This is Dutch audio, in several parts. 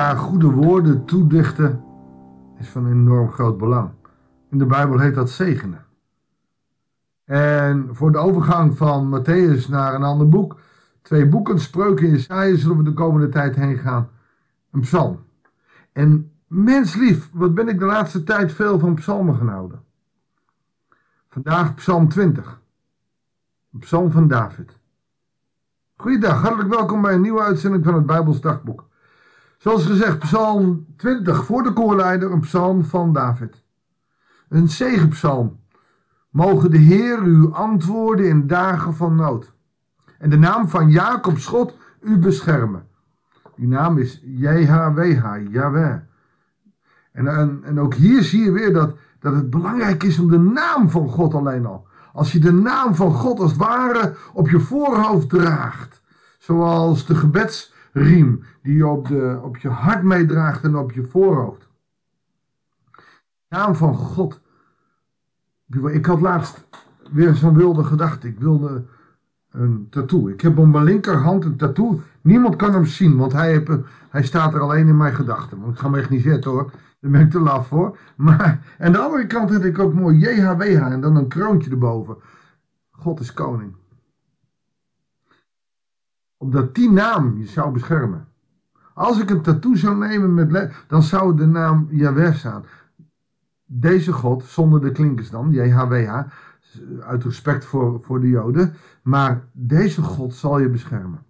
elkaar goede woorden toedichten is van enorm groot belang. In de Bijbel heet dat zegenen. En voor de overgang van Matthäus naar een ander boek, twee boeken, Spreuken en Jesaja, zullen we de komende tijd heen gaan. Een psalm. En menslief, wat ben ik de laatste tijd veel van psalmen gaan houden. Vandaag psalm 20. Een psalm van David. Goeiedag, hartelijk welkom bij een nieuwe uitzending van het Bijbels Dagboek. Zoals gezegd, psalm 20 voor de koorleider, een psalm van David. Een zegenpsalm. Mogen de Heer u antwoorden in dagen van nood. En de naam van Jacob God u beschermen. Die naam is JHWH, Yahweh. En, en, en ook hier zie je weer dat, dat het belangrijk is om de naam van God alleen al. Als je de naam van God als het ware op je voorhoofd draagt. Zoals de gebedsriem die je op, de, op je hart meedraagt en op je voorhoofd. Naam van God. Ik had laatst weer zo'n wilde gedachte. Ik wilde een tattoo. Ik heb op mijn linkerhand een tattoo. Niemand kan hem zien, want hij, heeft, hij staat er alleen in mijn gedachten. Want ik ga hem echt niet zetten hoor. Daar ben ik te laf voor. Maar aan de andere kant heb ik ook mooi JHWH en dan een kroontje erboven. God is koning. Omdat die naam je zou beschermen. Als ik een tattoo zou nemen met dan zou de naam Yahweh staan. Deze God, zonder de klinkers dan, JHWH, uit respect voor, voor de Joden. Maar deze God zal je beschermen.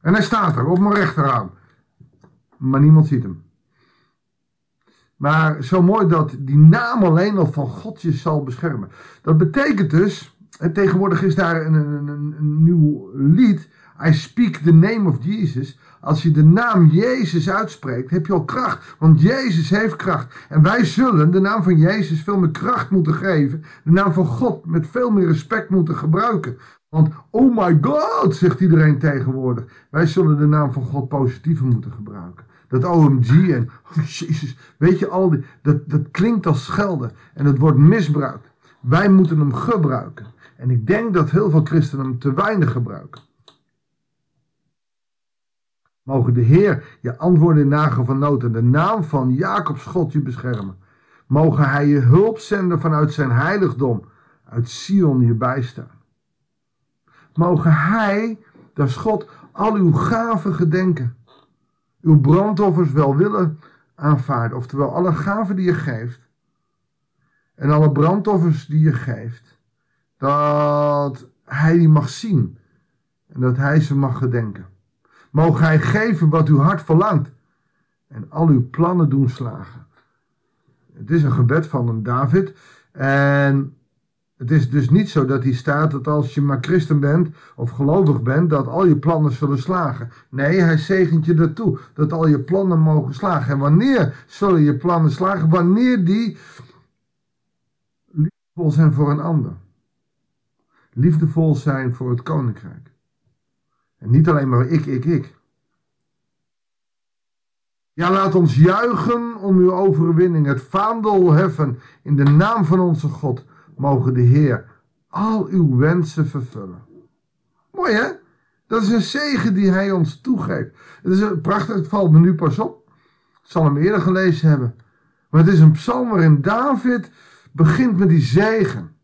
En hij staat er op mijn rechterarm. Maar niemand ziet hem. Maar zo mooi dat die naam alleen al van God je zal beschermen. Dat betekent dus, en tegenwoordig is daar een, een, een, nieuw lied. I speak the name of Jesus. Als je de naam Jezus uitspreekt, heb je al kracht. Want Jezus heeft kracht. En wij zullen de naam van Jezus veel meer kracht moeten geven. De naam van God met veel meer respect moeten gebruiken. Want oh my God, zegt iedereen tegenwoordig. Wij zullen de naam van God positiever moeten gebruiken. Dat OMG en oh Jezus, weet je al die, dat, dat klinkt als schelden en het wordt misbruikt. Wij moeten hem gebruiken. En ik denk dat heel veel christenen hem te weinig gebruiken. Mogen de Heer je antwoorden in nagen van nood en de naam van Jacobs God je beschermen. Mogen hij je hulp zenden vanuit zijn heiligdom, uit Sion je bijstaan. Mogen hij, dat is God, al uw gaven gedenken uw brandoffers wel willen aanvaarden. Oftewel, alle gaven die je geeft en alle brandoffers die je geeft, dat hij die mag zien en dat hij ze mag gedenken. Mogen hij geven wat uw hart verlangt en al uw plannen doen slagen. Het is een gebed van een David en het is dus niet zo dat hij staat dat als je maar christen bent of gelovig bent, dat al je plannen zullen slagen. Nee, hij zegent je ertoe dat al je plannen mogen slagen. En wanneer zullen je plannen slagen? Wanneer die liefdevol zijn voor een ander. Liefdevol zijn voor het koninkrijk. En niet alleen maar ik, ik, ik. Ja, laat ons juichen om uw overwinning, het vaandel heffen in de naam van onze God mogen de Heer al uw wensen vervullen. Mooi hè? Dat is een zegen die hij ons toegeeft. Het is een prachtig, het valt me nu pas op. Ik zal hem eerder gelezen hebben. Maar het is een psalm waarin David begint met die zegen.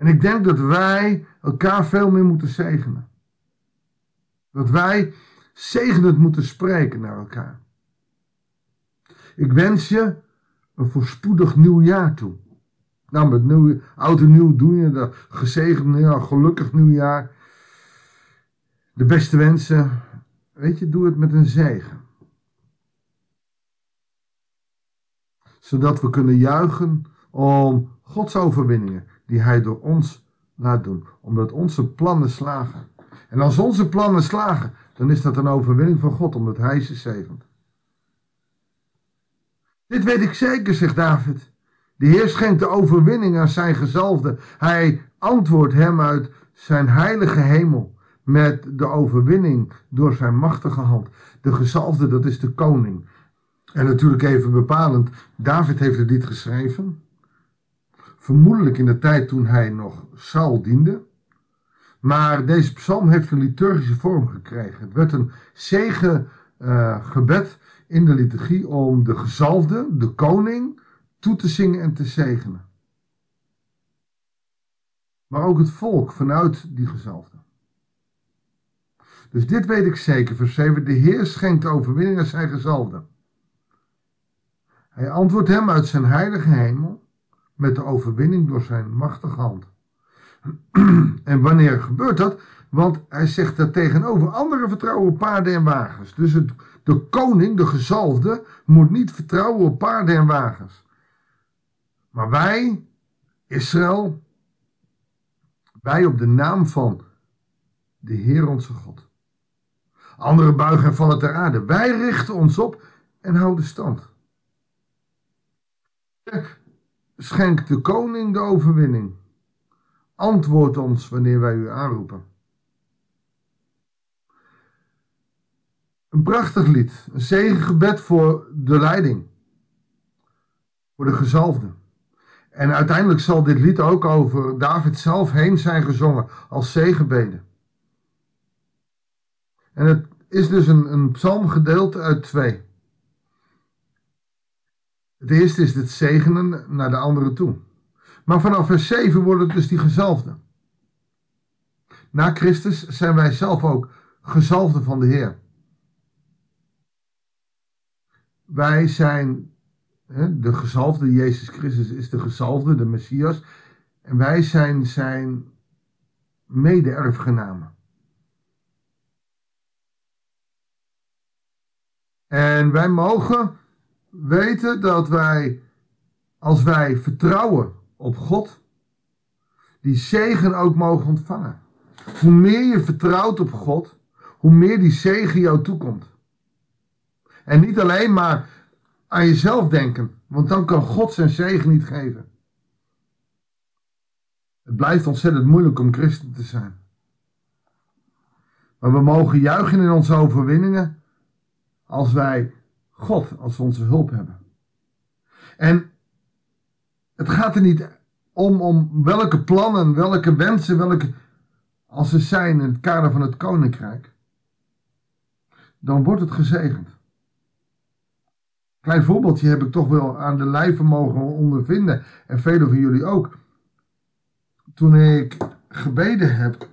En ik denk dat wij elkaar veel meer moeten zegenen. Dat wij zegenend moeten spreken naar elkaar. Ik wens je een voorspoedig nieuw jaar toe. Nou, met nieuw, oud en nieuw doen je dat. Gezegend nieuwjaar, gelukkig nieuwjaar. De beste wensen. Weet je, doe het met een zegen. Zodat we kunnen juichen om Gods overwinningen die Hij door ons laat doen. Omdat onze plannen slagen. En als onze plannen slagen, dan is dat een overwinning van God, omdat Hij ze zegent. Dit weet ik zeker, zegt David. De Heer schenkt de overwinning aan zijn gezalfde. Hij antwoordt hem uit zijn heilige hemel met de overwinning door zijn machtige hand. De gezalfde, dat is de koning. En natuurlijk even bepalend, David heeft het niet geschreven. Vermoedelijk in de tijd toen hij nog Saul diende. Maar deze psalm heeft een liturgische vorm gekregen. Het werd een zegen uh, gebed in de liturgie om de gezalfde, de koning, toe te zingen en te zegenen. Maar ook het volk vanuit die gezalfde. Dus dit weet ik zeker, vers 7. De Heer schenkt overwinning aan zijn gezalfde. Hij antwoordt hem uit zijn heilige hemel met de overwinning door zijn machtige hand. en wanneer gebeurt dat? Want hij zegt daar tegenover anderen vertrouwen paarden en wagens. Dus de koning, de gezalfde, moet niet vertrouwen op paarden en wagens. Maar wij, Israël, wij op de naam van de Heer onze God. Anderen buigen en vallen ter aarde. Wij richten ons op en houden stand. Schenk de koning de overwinning. Antwoord ons wanneer wij u aanroepen. Een prachtig lied, een zegengebed voor de leiding, voor de gezalfde. En uiteindelijk zal dit lied ook over David zelf heen zijn gezongen als zegenbeden. En het is dus een, een psalmgedeelte uit twee. Het eerste is het zegenen naar de andere toe. Maar vanaf vers 7 wordt het dus die gezalfde. Na Christus zijn wij zelf ook gezalfde van de Heer. Wij zijn de gezalfde, Jezus Christus is de gezalfde, de Messias. En wij zijn zijn mede-erfgenamen. En wij mogen weten dat wij, als wij vertrouwen op God, die zegen ook mogen ontvangen. Hoe meer je vertrouwt op God, hoe meer die zegen jou toekomt. En niet alleen maar aan jezelf denken, want dan kan God zijn zegen niet geven. Het blijft ontzettend moeilijk om christen te zijn. Maar we mogen juichen in onze overwinningen als wij God als onze hulp hebben. En het gaat er niet om, om welke plannen, welke wensen, welke, als er zijn in het kader van het koninkrijk, dan wordt het gezegend. Klein voorbeeldje heb ik toch wel aan de lijve mogen ondervinden. En velen van jullie ook. Toen ik gebeden heb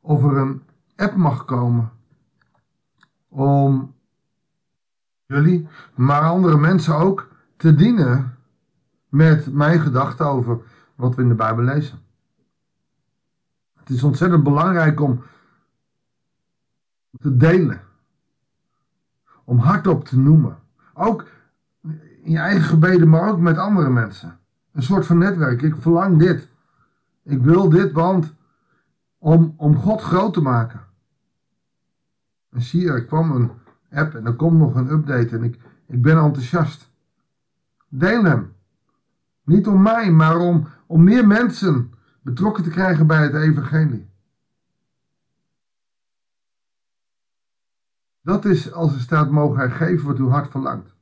of er een app mag komen om jullie, maar andere mensen ook te dienen met mijn gedachten over wat we in de Bijbel lezen. Het is ontzettend belangrijk om te delen, om hardop te noemen. Ook in je eigen gebeden, maar ook met andere mensen. Een soort van netwerk. Ik verlang dit. Ik wil dit, want om, om God groot te maken. En zie je, er kwam een app en er komt nog een update en ik, ik ben enthousiast. Deel hem. Niet om mij, maar om, om meer mensen betrokken te krijgen bij het evangelie. Dat is als er staat, mogen hij geven wat uw hart verlangt.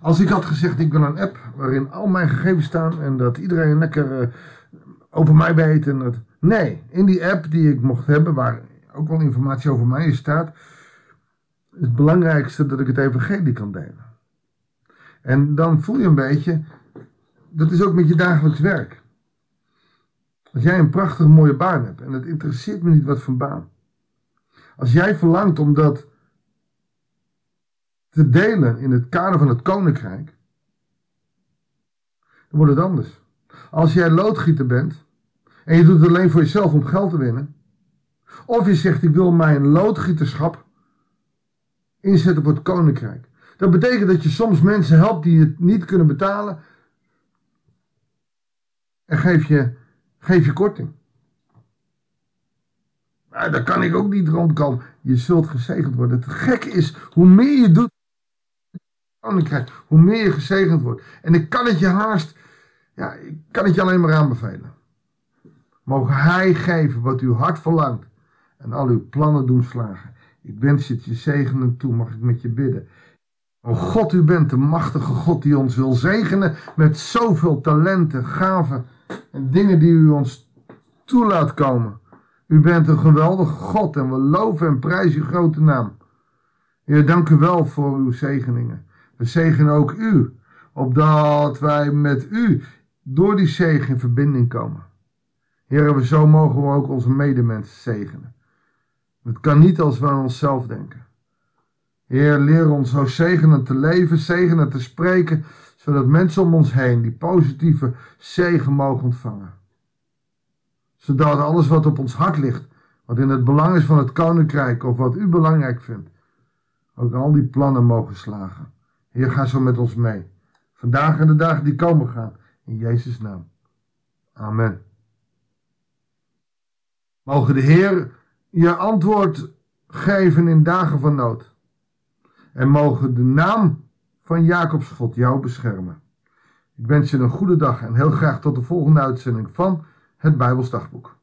Als ik had gezegd, ik wil een app waarin al mijn gegevens staan en dat iedereen lekker uh, over mij weet. En dat... Nee, in die app die ik mocht hebben, waar ook wel informatie over mij staat, is het belangrijkste dat ik het evangelie kan delen. En dan voel je een beetje, dat is ook met je dagelijks werk. Als jij een prachtig mooie baan hebt en het interesseert me niet wat voor baan. Als jij verlangt om dat te delen in het kader van het koninkrijk, dan wordt het anders. Als jij loodgieter bent en je doet het alleen voor jezelf om geld te winnen, of je zegt ik wil mijn loodgieterschap inzetten voor het koninkrijk. Dat betekent dat je soms mensen helpt die het niet kunnen betalen en geef je, geef je korting. Maar daar kan ik ook niet rondkomen. Je zult gezegend worden. Het gekke is, hoe meer je doet, koninkrijk, hoe meer je gezegend wordt. En ik kan het je haast, ja, ik kan het je alleen maar aanbevelen. Mogen Hij geven wat uw hart verlangt en al uw plannen doen slagen. Ik wens het je zegenen toe, mag ik met je bidden. O God, u bent de machtige God die ons wil zegenen met zoveel talenten, gaven en dingen die u ons toelaat komen. U bent een geweldige God en we loven en prijzen uw grote naam. Heer, dank u wel voor uw zegeningen. We zegenen ook u, opdat wij met u door die zegen in verbinding komen. Heer, we zo mogen we ook onze medemensen zegenen. Het kan niet als we aan onszelf denken. Heer, leer ons zo zegenen te leven, zegenen te spreken, zodat mensen om ons heen die positieve zegen mogen ontvangen. Zodat alles wat op ons hart ligt, wat in het belang is van het koninkrijk of wat u belangrijk vindt, ook al die plannen mogen slagen. Heer, ga zo met ons mee. Vandaag en de dagen die komen gaan. In Jezus' naam. Amen. Mogen de Heer je antwoord geven in dagen van nood. En mogen de naam van Jacobs God jou beschermen. Ik wens je een goede dag en heel graag tot de volgende uitzending van het Bijbels Dagboek.